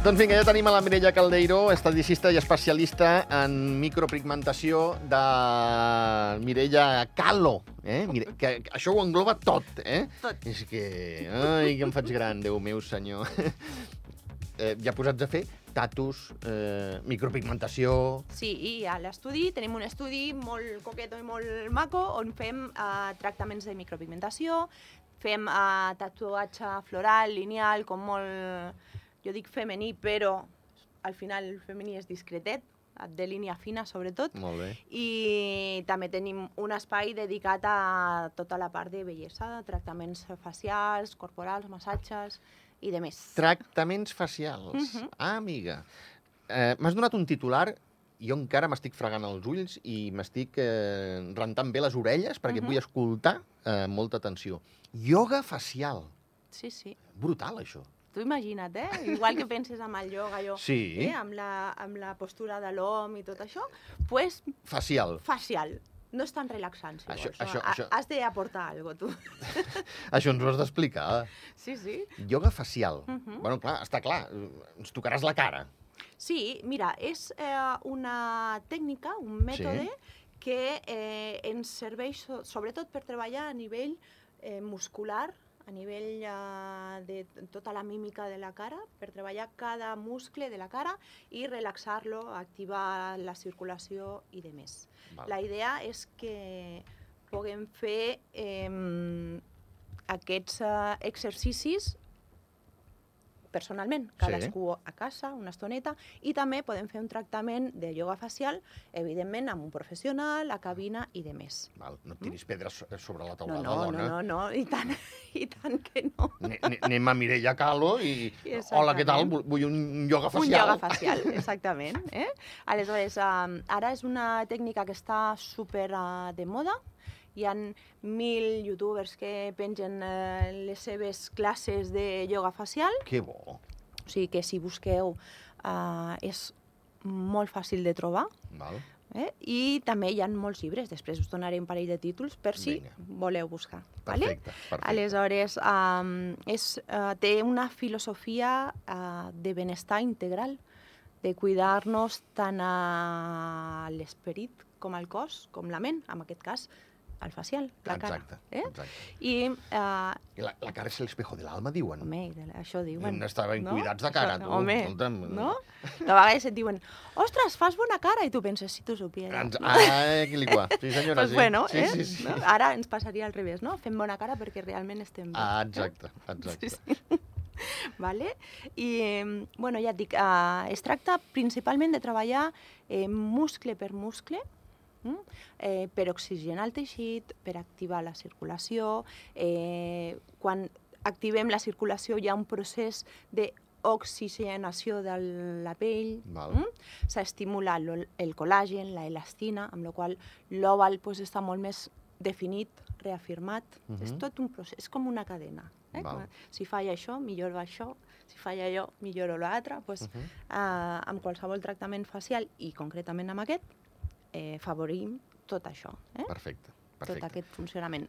Doncs vinga, ja tenim a la Mireia Caldeiro, estadicista i especialista en micropigmentació de Mireia Calo. Eh? Mire, que, que això ho engloba tot, eh? Tot. És que... Ai, que em faig gran, Déu meu senyor. eh, ja posats a fer tatus, eh, micropigmentació... Sí, i a l'estudi tenim un estudi molt coqueto i molt maco on fem uh, tractaments de micropigmentació, fem uh, tatuatge floral, lineal, com molt, jo dic femení, però al final el femení és discretet, de línia fina sobretot, Molt bé. i també tenim un espai dedicat a tota la part de bellesa, tractaments facials, corporals, massatges i de més. Tractaments facials. Mhm. Ah, amiga. Eh, M'has donat un titular jo encara m'estic fregant els ulls i m'estic eh, rentant bé les orelles perquè Mhm. vull escoltar eh, molta atenció. Ioga facial. Sí, sí. Brutal, això. Tu imagina't, eh? Igual que penses amb el ioga, allò, Sí. eh? amb, la, amb la postura de l'hom i tot això, pues Facial. facial. No és tan relaxant, si Això- vols. això- Ha- això- Has d'aportar alguna cosa, tu. Això ens ho has d'explicar. Sí, sí. Ioga facial. Mhm. Bueno, clar, està clar. Ens tocaràs la cara. Sí, mira, és eh, una tècnica, un mètode que eh, ens serveix so sobretot per treballar a nivell eh, muscular, a nivell eh, de tota la mímica de la cara, per treballar cada muscle de la cara i relaxar-lo, activar la circulació i de més. Val. La idea és que puguem fer eh, aquests eh, exercicis personalment, cadascú a casa, una estoneta, i també podem fer un tractament de ioga facial, evidentment amb un professional, a cabina i de més. Val. No et tiris pedres so- sobre la No, taulada, no, no, dona. no, no, i tant, i tant que no. Ne- ne- Anem a Mireia Calo i... Exactament. Hola, què tal? Vull- Vull un ioga facial. Un ioga facial, exactament. Eh? Aleshores, um, ara és una tècnica que està super uh, de moda. Hi ha mil youtubers que pengen uh, les seves classes de ioga facial. Que bo. O sigui que si busqueu uh, és molt fàcil de trobar. Val. Eh? I també hi ha molts llibres, després us donaré un parell de títols per si Vinga. voleu buscar. Vale? Perfecte, perfecte. Aleshores, um, és, uh, té una filosofia uh, de benestar integral, de cuidar-nos tant a l'esperit com al cos, com la ment, en aquest cas, al facial, la Exacte, cara. Eh? exacte. I, uh, I la, la cara és el espejo de l'alma, diuen. home, això diuen. Hem d'estar ben cuidats de cara, Això- tu, Home, escolta'm. no? De vegades et diuen, ostres, fas bona cara, i tu penses, si tu supieres. Ens... Ah, quilicua. Sí, senyora, pues sí. bueno, sí, eh? sí, sí. No? Ara ens passaria al revés, no? Fem bona cara perquè realment estem bé. Ah, eh? exacte, exacte. Sí, sí. vale? I, eh, bueno, ja et dic, eh, es tracta principalment de treballar eh, muscle per muscle, mm? Eh, per oxigenar el teixit, per activar la circulació. Eh, quan activem la circulació hi ha un procés de oxigenació de la pell, mm? s'estimula el col·làgen, la elastina, amb la qual l'òval pues, està molt més definit, reafirmat. És Mhm. tot un procés, és com una cadena. Eh? Val. Si falla això, milloro això, si falla allò, milloro l'altre. Pues, Mhm. eh, amb qualsevol tractament facial, i concretament amb aquest, eh, favorim tot això, eh? Perfecte, tot perfecte. aquest funcionament.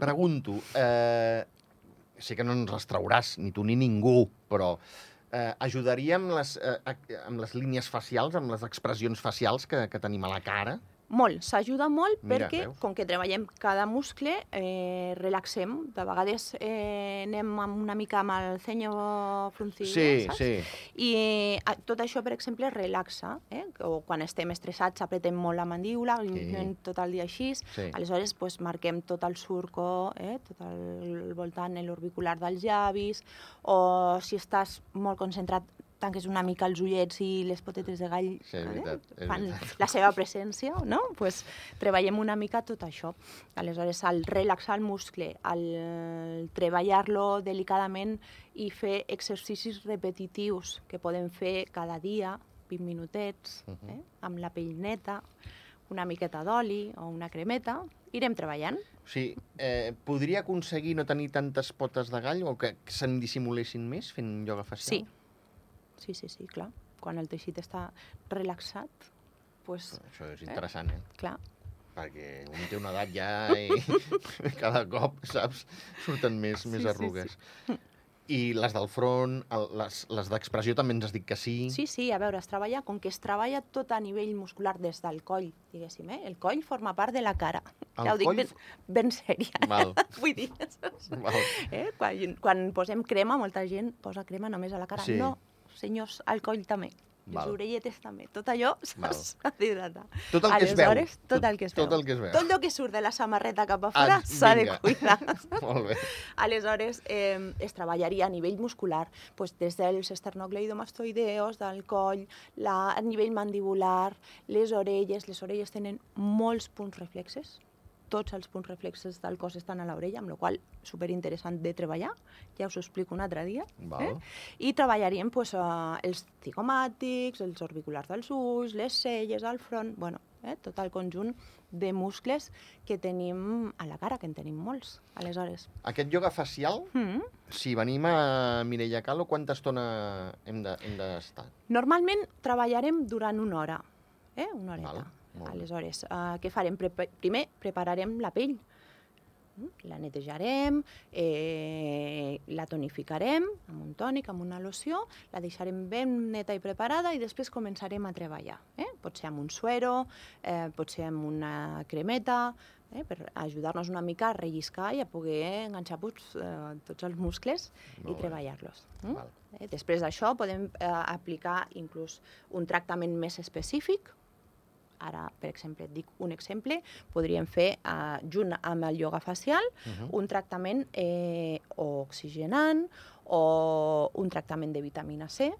Pregunto, eh, sé que no ens les trauràs, ni tu ni ningú, però eh, ajudaria amb les, eh, ac- amb les línies facials, amb les expressions facials que, que tenim a la cara? Molt, s'ajuda molt Mira, perquè, veus? com que treballem cada muscle, eh, relaxem. De vegades eh, anem amb una mica amb el cenyo fruncit, sí, saps? sí. I eh, tot això, per exemple, relaxa. Eh? O quan estem estressats apretem molt la mandíbula, Sí. tot el dia així. Sí. Aleshores, pues, marquem tot el surco, eh? tot el voltant l'orbicular dels llavis, o si estàs molt concentrat, tanques una mica els ullets i les potetes de gall Sí, és veritat, és fan la seva presència, no? pues, treballem una mica tot això. Aleshores, al relaxar el muscle, al treballar-lo delicadament i fer exercicis repetitius que podem fer cada dia, 20 minutets, Mhm. eh? amb la pell neta, una miqueta d'oli o una cremeta, irem treballant. O sigui, eh, podria aconseguir no tenir tantes potes de gall o que se'n dissimulessin més fent ioga facial? Sí, sí, sí, sí, clar. Quan el teixit està relaxat, pues, Això és interessant, eh? clar, Perquè un té una edat ja i cada cop, saps, surten més, Sí, més sí, arrugues. I les del front, les, les d'expressió també ens has dit que sí. Sí, sí, a veure, es treballa, com que es treballa tot a nivell muscular des del coll, diguéssim, eh? El coll forma part de la cara. El ja ho dic coll ben, ben sèria. Val. Vull dir, Val. eh? quan, quan posem crema, molta gent posa crema només a la cara. Sí. No, senyors, al coll també. Les Val. orelletes també. Tot allò s'ha d'hidratar. Tot el que es veu. Tot el que es veu. Tot el que es veu. Tot el que surt de la samarreta cap a fora Ah, s'ha de cuidar. Molt bé. Aleshores, eh, es treballaria a nivell muscular, pues, des dels esternocleidomastoideos, del coll, la, a nivell mandibular, les orelles. Les orelles tenen molts punts reflexes. Tots els punts reflexes del cos estan a l'orella, amb la qual cosa superinteressant de treballar. Ja us ho explico un altre dia. Val. Eh? I treballaríem pues, eh, els zigomàtics, els orbiculars dels ulls, les celles, el front, bueno, eh? tot el conjunt de muscles que tenim a la cara, que en tenim molts, aleshores. Aquest ioga facial, Mm. si venim a Mireia Calo, quanta estona hem de- hem d'estar? De, Normalment treballarem durant una hora, eh? una horeta. Val. Aleshores, uh, què farem? Prepa primer prepararem la pell, Mm, la netejarem, eh, la tonificarem amb un tònic, amb una loció, la deixarem ben neta i preparada i després començarem a treballar. Eh? Pot ser amb un suero, eh, pot ser amb una cremeta, eh? per ajudar-nos una mica a relliscar i a poder enganxar eh, tots els muscles Molt i treballar-los. Mm? Eh? Després d'això podem eh, aplicar inclús un tractament més específic. Ara, per exemple, et dic un exemple, podríem fer, eh, junt amb el ioga facial, Uh -huh. un tractament eh, o oxigenant o un tractament de vitamina C,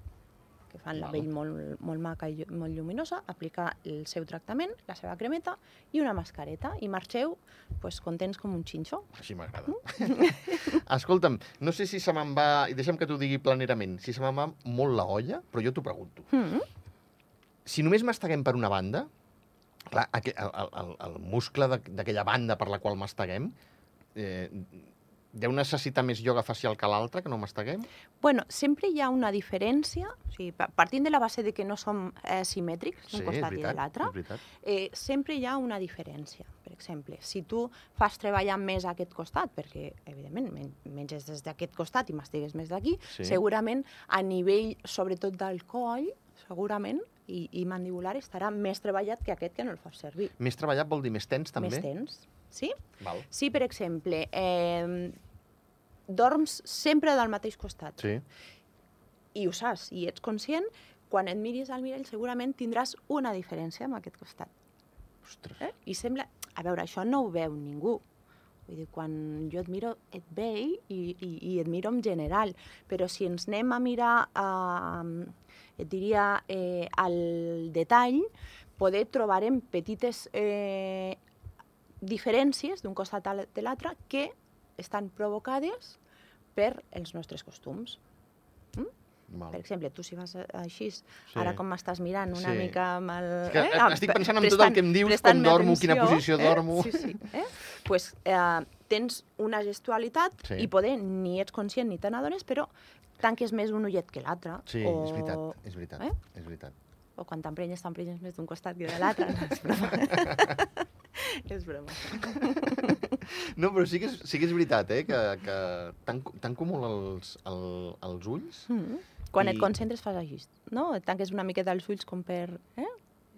que fan la pell molt, molt maca i molt lluminosa, aplicar el seu tractament, la seva cremeta i una mascareta i marxeu pues, contents com un xinxo. Així m'agrada. Escolta'm, no sé si se me'n va, i deixa'm que t'ho digui planerament, si se me'n va molt la olla, però jo t'ho pregunto. Mm Si només masteguem per una banda, clar, aqu- el, el, el, muscle d'aqu- d'aquella banda per la qual masteguem, eh, deu necessitar més ioga facial que l'altra, que no masteguem? Bueno, sempre hi ha una diferència, o sigui, pa- partint de la base de que no som eh, simètrics d'un és costat i de veritat, l'altre, veritat. eh, sempre hi ha una diferència. Per exemple, si tu fas treballar més a aquest costat, perquè, evidentment, men menges des d'aquest costat i mastigues més d'aquí, Sí. segurament a nivell, sobretot del coll, segurament, i, i mandibular estarà més treballat que aquest que no el fas servir. Més treballat vol dir més tens, també? Més tens, sí? Val. Si, per exemple, eh, dorms sempre del mateix costat, Sí. i ho saps, i ets conscient, quan et miris al mirall segurament tindràs una diferència amb aquest costat. Ostres. Eh? I sembla... A veure, això no ho veu ningú. Vull dir, quan jo et miro, et veig i, i, i et miro en general. Però si ens anem a mirar, eh, et diria, eh, al detall, poder trobarem petites eh, diferències d'un costat a de l'altre que estan provocades per els nostres costums. Val. Per exemple, tu si vas així, Sí. ara com m'estàs mirant una Sí. mica amb el... És que eh, estic amb- pensant en tot el que em dius, com dormo, quina atenció, posició eh? dormo. Sí, sí. Eh? pues, eh, tens una gestualitat Sí. i poder ni ets conscient ni te n'adones, però tanques més un ullet que l'altre. Sí, o... és veritat, és veritat, Eh? és veritat. O quan t'emprenyes, t'emprenyes més d'un costat que de l'altre. No, és broma. és broma. No, però sí que és, sí que és veritat, eh, que, que tanco molt els, el, els ulls. Mm. Quan I- et concentres fas així, no? Et tanques una miqueta els ulls com per... Eh?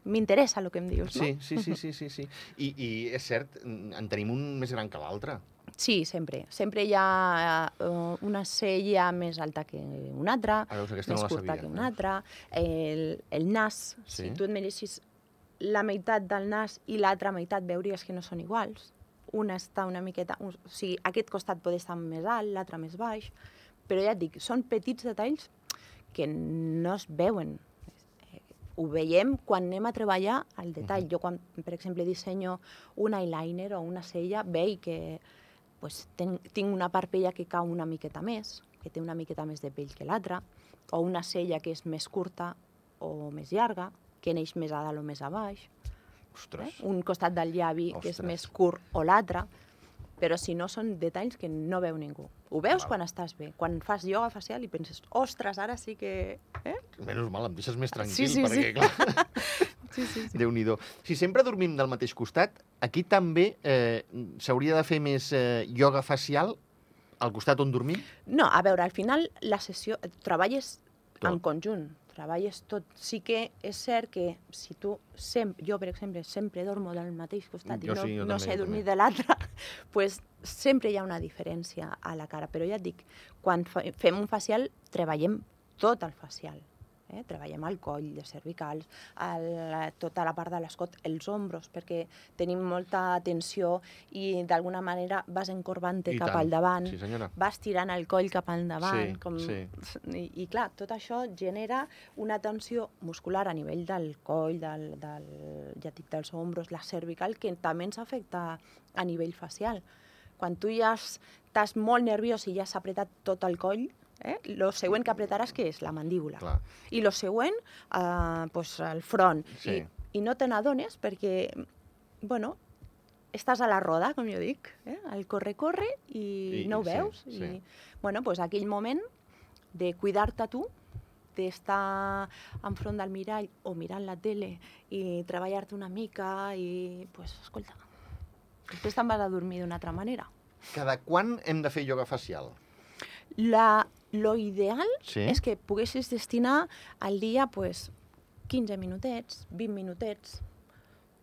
M'interessa el que em dius, no? Sí, sí, sí, sí, sí, sí. I, I és cert, en tenim un més gran que l'altre. Sí, sempre. Sempre hi ha uh, una cella més alta que una altra, Ah, veus, més no curta sabia. que una altra. El, el nas, Sí. si tu et miressis la meitat del nas i l'altra meitat veuries que no són iguals. Una està una miqueta... O sigui, aquest costat pot estar més alt, l'altre més baix, però ja et dic, són petits detalls que no es veuen. Eh, Ho veiem quan anem a treballar al detall. Jo, quan, per exemple, dissenyo un eyeliner o una cella, veig que pues, ten, tinc una parpella que cau una miqueta més, que té una miqueta més de pell que l'altra, o una cella que és més curta o més llarga, que neix més a dalt o més a baix, eh? Ostres. un costat del llavi que és Ostres. més curt o l'altre, però si no són detalls que no veu ningú. Ho veus Val. quan estàs bé. Quan fas ioga facial i penses, ostres, ara sí que... Eh? Menys mal, em deixes més tranquil, Sí, sí, perquè, sí. clar, Sí, sí, sí. Déu-n'hi-do. Si sempre dormim del mateix costat, aquí també eh, s'hauria de fer més eh, ioga facial Al costat on dormim? No, a veure, al final la sessió... Treballes Tot. en conjunt, treballes tot. Sí que és cert que si tu... Sem jo, per exemple, sempre dormo del mateix costat Jo i no, sí, no també, sé dormir també. de l'altre, pues sempre hi ha una diferència a la cara. Però ja et dic, quan fa fem un facial, treballem tot el facial. Eh? Treballem el coll, les cervicals, el, tota la part de l'escot, els ombros, perquè tenim molta tensió i d'alguna manera vas encorbant-te cap tant. al davant Sí, senyora. vas tirant el coll cap endavant. Sí, com... sí. I, I clar, tot això genera una tensió muscular a nivell del coll, del, del, ja dic, dels ombros, la cervical, que també ens afecta a nivell facial. Quan tu ja estàs molt nerviós i ja has apretat tot el coll, eh? lo següent que apretaràs què és? La mandíbula. Clar. I lo següent, eh, pues, el front. Sí. I, I no te n'adones perquè, bueno, estàs a la roda, com jo dic, eh? el corre-corre i, I- no ho sí, veus. sí. I, bueno, pues aquell moment de cuidar-te tu, d'estar enfront del mirall o mirant la tele i treballar-te una mica i, pues, escolta, després te'n vas a dormir d'una altra manera. Cada quan hem de fer ioga facial? La, lo ideal Sí. és que poguessis destinar al dia pues, 15 minutets, 20 minutets.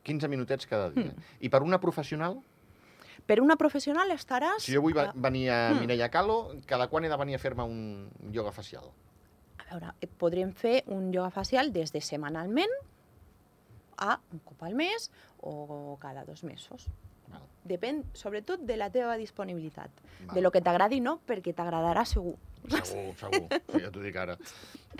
15 minutets cada dia. Hmm. I per una professional, Per una professional estaràs... si jo vull venir a Mm. Mireia Calo, cada quan he de venir a fer-me un ioga facial? a veure, et podrem fer un ioga facial des de setmanalment a un cop al mes o cada dos mesos. Depèn, sobretot, de la teva disponibilitat. val. De lo que t'agradi, no, perquè t'agradarà segur. Segur, segur. Sí, ja t'ho dic ara.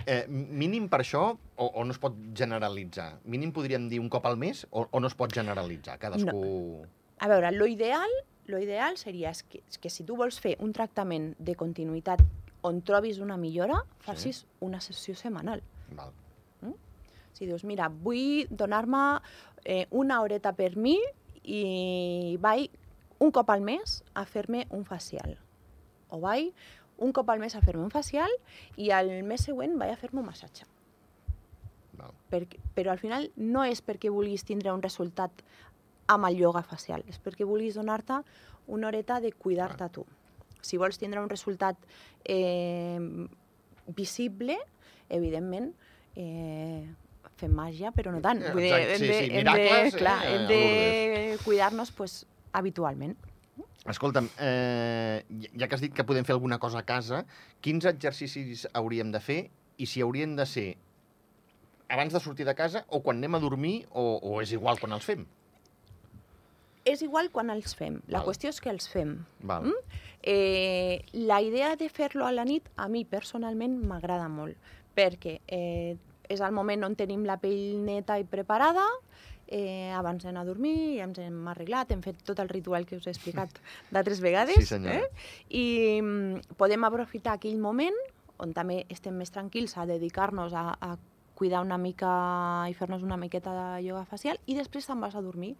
Eh, mínim per això, o, o no es pot generalitzar? Mínim podríem dir un cop al mes, o, o no es pot generalitzar? Cadascú... A veure, lo ideal, lo ideal seria que, que si tu vols fer un tractament de continuïtat on trobis una millora, facis una sessió setmanal. Val. Si dius, mira, vull donar-me eh, una horeta per mi i vaig un cop al mes a fer-me un facial. O vaig un cop al mes a fer-me un facial i al mes següent vaig a fer-me un massatge. Val. Perquè, però al final no és perquè vulguis tindre un resultat amb el ioga facial, és perquè vulguis donar-te una horeta de cuidar-te tu. Si vols tindre un resultat eh, visible, evidentment, eh, fem màgia, però no tant. Eh, Vull dir, hem sí, de, sí, hem miracles, de, clar, eh, hem a de cuidar-nos pues, habitualment. Escolta'm, eh, ja que has dit que podem fer alguna cosa a casa, quins exercicis hauríem de fer i si haurien de ser abans de sortir de casa o quan anem a dormir o, o és igual quan els fem? És igual quan els fem, la Val. qüestió és que els fem. Val. Mm? Eh, la idea de fer-lo a la nit a mi personalment m'agrada molt, perquè eh, és el moment on tenim la pell neta i preparada, eh, abans d'anar a dormir, ja ens hem arreglat, hem fet tot el ritual que us he explicat d'altres vegades, Sí, senyora. eh? i mm, podem aprofitar aquell moment on també estem més tranquils a dedicar-nos a, a cuidar una mica i fer-nos una miqueta de ioga facial i després te'n vas a dormir.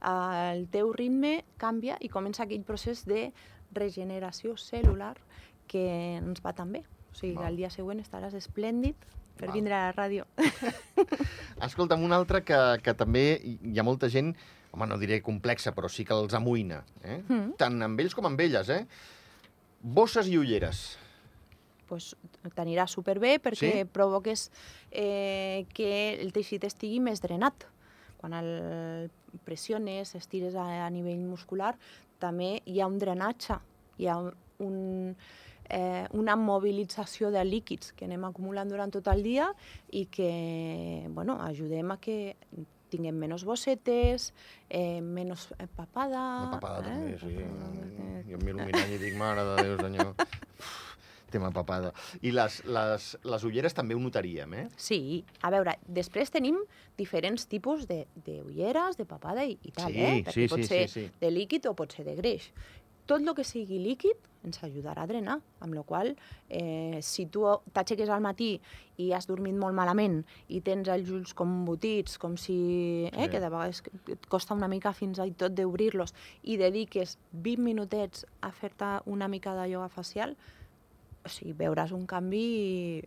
Eh, el teu ritme canvia i comença aquell procés de regeneració celular que ens va tan bé. O sigui, Val. al dia següent estaràs esplèndid per Val. vindre a la ràdio. Escolta'm, un altre que, que també hi ha molta gent, home, no diré complexa, però sí que els amoïna, eh? Mm. tant amb ells com amb elles, eh? Bosses i ulleres. pues, t'anirà superbé perquè Sí? provoques eh, que el teixit estigui més drenat. Quan el pressiones, estires a, a nivell muscular, també hi ha un drenatge, hi ha un, eh, una mobilització de líquids que anem acumulant durant tot el dia i que bueno, ajudem a que tinguem menys bossetes, eh, menys eh, papada... La papada també, sí. Eh, Jo em miro un mirall i dic, mare de Déu, senyor. Uf, Tema papada. I les, les, les ulleres també ho notaríem, eh? Sí, a veure, després tenim diferents tipus de, de ulleres, de papada i, i tal, Sí, eh? sí, Perquè pot sí, ser sí, sí. de líquid o pot ser de greix. Tot el que sigui líquid ens ajudarà a drenar, amb la qual eh, si tu t'aixeques al matí i has dormit molt malament i tens els ulls com embotits, com si... Eh, Sí. que de vegades et costa una mica fins i tot d'obrir-los i dediques 20 minutets a fer-te una mica de ioga facial, o sigui, veuràs un canvi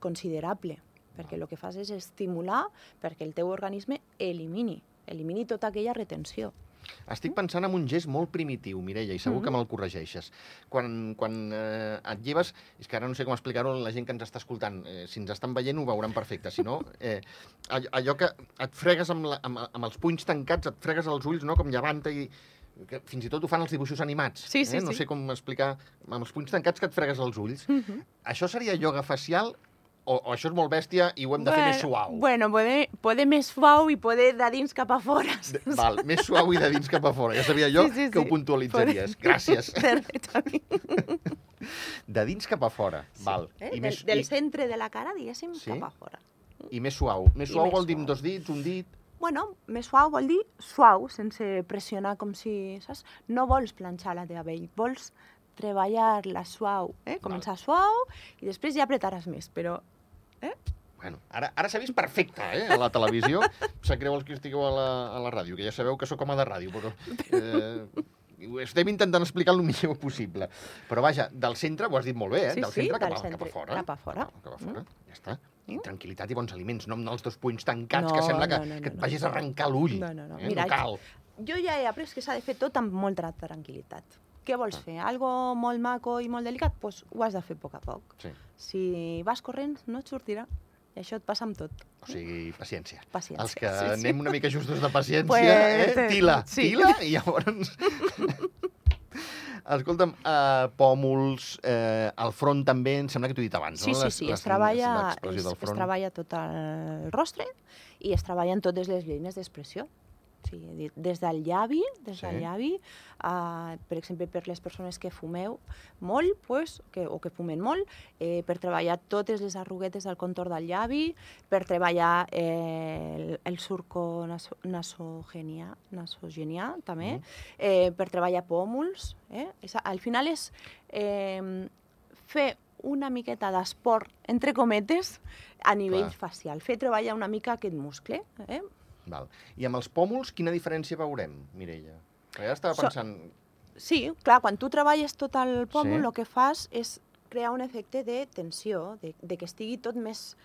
considerable, perquè el que fas és estimular perquè el teu organisme elimini, elimini tota aquella retenció. Estic pensant en un gest molt primitiu, Mireia, i segur Mhm. que me'l corregeixes. Quan, quan eh, et lleves, és que ara no sé com explicar-ho a la gent que ens està escoltant, eh, si ens estan veient ho veuran perfecte, si no, eh, all- allò que et fregues amb, la, amb, amb els punys tancats, et fregues els ulls, no?, com llevant i que fins i tot ho fan els dibuixos animats. Sí, sí, eh? No sí. sé com explicar, amb els punys tancats que et fregues els ulls. Mhm. Això seria ioga facial o, o això és molt bèstia i ho hem de fer més suau? Bueno, puede, puede més suau i puede de dins cap a fora. De, val, més suau i de dins cap a fora. Ja sabia jo Sí, sí, que ho sí. puntualitzaries. Gràcies. Perfectament. De dins cap a fora. Val. Eh? I, Del, més, del i, centre de la cara, diguéssim, Sí? cap a fora. I més suau. Més I suau més vol dir amb dos dits, un dit... Bueno, més suau vol dir suau, sense pressionar com si, saps? No vols planxar la teva pell, vols treballar-la suau, eh? Començar suau i després ja apretaràs més, però... Bueno, ara, ara s'ha vist perfecte, eh, a la televisió. Sap greu els que estigueu a la, a la ràdio, que ja sabeu que sóc home de ràdio, però... Eh, estem intentant explicar el millor possible. Però vaja, del centre, ho has dit molt bé, eh? Sí, del sí, centre, del cap, cap centre, a fora. cap a fora. Cap a fora, ja està. I Mm. tranquil·litat i bons aliments, no amb els dos punys tancats, No, que sembla que, no, no, que no, et no. vagis a arrencar l'ull. No, no, no. Eh? Mira, no cal. Jo ja he après que s'ha de fer tot amb molta tranquil·litat. Què vols Ah. fer? Algo molt maco i molt delicat? Doncs pues ho has de fer a poc a poc. Sí. Si vas corrent, no et sortirà. I això et passa amb tot. O sigui, paciència. Paciència. Els que sí, sí. anem una mica justos de paciència, Pues, eh? Tila, sí. tila, i llavors... Escolta'm, uh, pòmuls, eh, al front també, em sembla que t'ho he dit abans, Sí, no? sí, Les- sí, les es treballa, es, es front. treballa tot el rostre i es treballen totes les línies d'expressió. Di- des del llavi, des Sí. del llavi, uh, per exemple, per les persones que fumeu molt, pues, que, o que fumen molt, eh, per treballar totes les arruguetes del contorn del llavi, per treballar eh, el, el surco naso, nasogenià, nasogenià també, Mhm. eh, per treballar pòmuls. Eh? És, al final és eh, fer una miqueta d'esport, entre cometes, a nivell Clar. facial. Fer treballar una mica aquest muscle. Eh? Val. I amb els pòmuls, quina diferència veurem, Mireia? Que ja estava So- pensant... Sí, clar, quan tu treballes tot el pòmul, Sí. el que fas és crear un efecte de tensió, de, de que estigui tot més...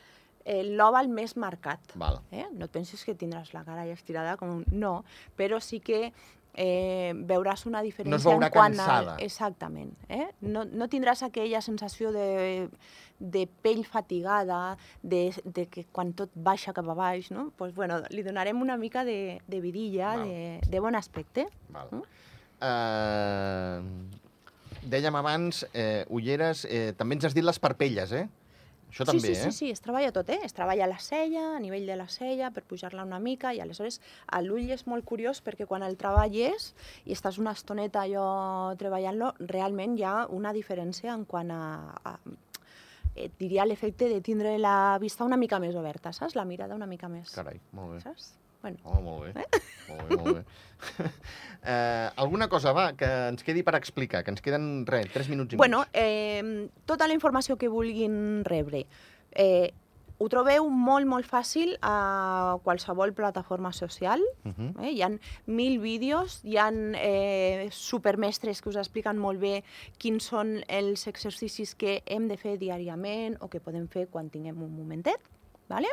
Eh, l'òval més marcat. Val. Eh? No et pensis que tindràs la cara ja estirada com un... No, però sí que eh, veuràs una diferència veurà en quant cansada. a... Exactament. Eh? No, no tindràs aquella sensació de, de pell fatigada, de, de que quan tot baixa cap a baix, no? pues, bueno, li donarem una mica de, de vidilla, Val. de, de bon aspecte. Val. Mm? Uh, dèiem abans, eh, ulleres, eh, també ens has dit les parpelles, eh? Això també, sí, sí, eh? sí, sí, es treballa tot, eh? Es treballa la cella, a nivell de la cella, per pujar-la una mica, i aleshores a l'ull és molt curiós perquè quan el treballes i estàs una estoneta allò treballant-lo, realment hi ha una diferència en quant a, a et diria l'efecte de tindre la vista una mica més oberta, saps? La mirada una mica més, Carai, molt bé. saps? Bueno, Oh, molt bé. Molt bé, molt bé. eh, alguna cosa, va, que ens quedi per explicar, que ens queden, res, tres minuts i Bueno, mig. eh, tota la informació que vulguin rebre, eh, ho trobeu molt, molt fàcil a qualsevol plataforma social. Uh -huh. Eh? Hi ha mil vídeos, hi ha eh, supermestres que us expliquen molt bé quins són els exercicis que hem de fer diàriament o que podem fer quan tinguem un momentet. ¿Vale?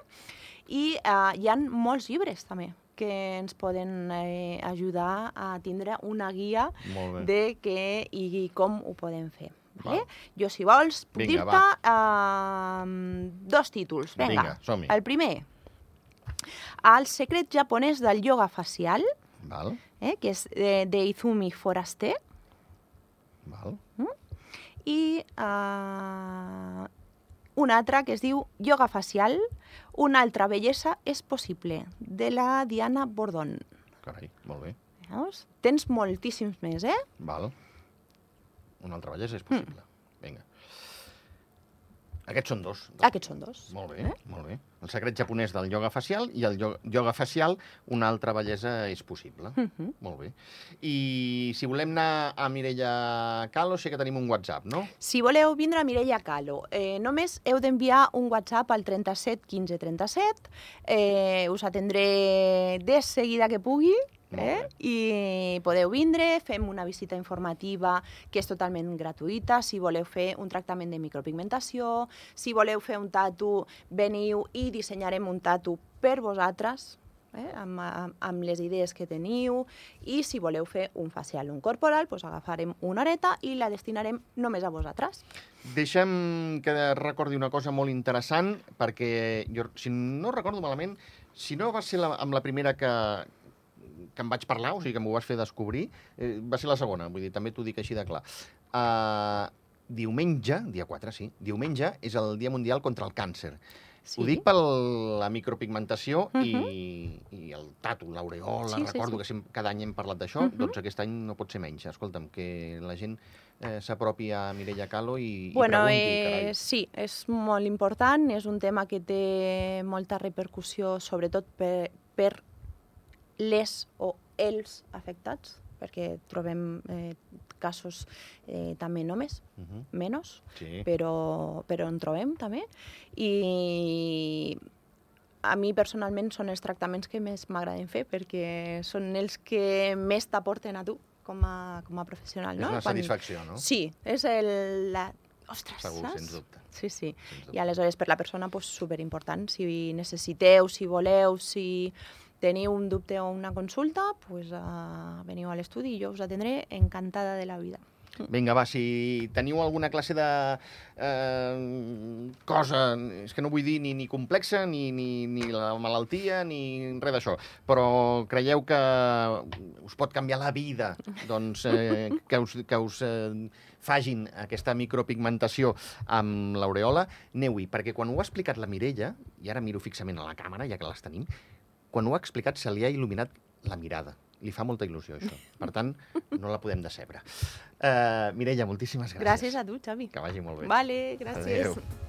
I eh, hi ha molts llibres també que ens poden eh, ajudar a tindre una guia de què i com ho podem fer. Vale? Val. Jo, si vols, puc dir-te eh, dos títols. Vinga, Vinga, el primer, El secret japonès del yoga facial, Val, eh, que és de, de Izumi Foraster, val. i uh, un altre que es diu Yoga facial, una altra bellesa és possible, de la Diana Bordon. Carai, molt bé. Veus? Tens moltíssims més, eh? Val. Una altra bellesa és possible. Vinga. Aquests són dos. Aquests són dos. Molt bé, Eh? molt bé. El secret japonès del ioga facial i el ioga facial, una altra bellesa és possible. Uh -huh. Molt bé. I si volem anar a Mireia Calo, sé que tenim un WhatsApp, no? Si voleu vindre a Mireia Calo, eh, només heu d'enviar un WhatsApp al 37 15 37. Eh, us atendré de seguida que pugui. Eh? I podeu vindre, fem una visita informativa que és totalment gratuïta. Si voleu fer un tractament de micropigmentació, si voleu fer un tatu, veniu i dissenyarem un tatu per vosaltres. eh, amb, amb, amb les idees que teniu i si voleu fer un facial un corporal, doncs agafarem una horeta i la destinarem només a vosaltres. Deixa'm que recordi una cosa molt interessant, perquè jo, si no recordo malament, si no va ser la, amb la primera que, que em vaig parlar, o sigui que m'ho vas fer descobrir, eh, va ser la segona, vull dir, també t'ho dic així de clar. Uh, diumenge, dia 4, sí, diumenge és el Dia Mundial contra el Càncer. Sí. Ho dic per la micropigmentació Mhm. i, i el tatu, l'aureola, Sí, sí, recordo sí. que sempre, cada any hem parlat d'això, Mhm. doncs aquest any no pot ser menys. Escolta'm, que la gent eh, s'apropi a Mireia Calo i, Bueno, i pregunti, eh, carai. sí, és molt important, és un tema que té molta repercussió, sobretot per, per les o els afectats, perquè trobem eh, casos eh, també només, Mhm, menys, Sí. però, però en trobem també. I a mi personalment són els tractaments que més m'agraden fer perquè són els que més t'aporten a tu com a, com a professional. És no? una satisfacció, no? Sí, és el... La... Ostres, Segur, saps? sens dubte. Sí, sí. Dubte. I aleshores per la persona pues, superimportant. Si necessiteu, si voleu, si teniu un dubte o una consulta, pues, uh, veniu a l'estudi i jo us atendré encantada de la vida. Vinga, va, si teniu alguna classe de eh, cosa, és que no vull dir ni, ni complexa, ni, ni, ni la malaltia, ni res d'això, però creieu que us pot canviar la vida, doncs eh, que us, que us eh, fagin aquesta micropigmentació amb l'aureola, aneu-hi, perquè quan ho ha explicat la Mireia, i ara miro fixament a la càmera, ja que les tenim, quan ho ha explicat se li ha il·luminat la mirada. Li fa molta il·lusió, això. Per tant, no la podem decebre. Uh, Mireia, moltíssimes gràcies. Gràcies a tu, Xavi. Que vagi molt bé. Vale, gràcies. Adéu.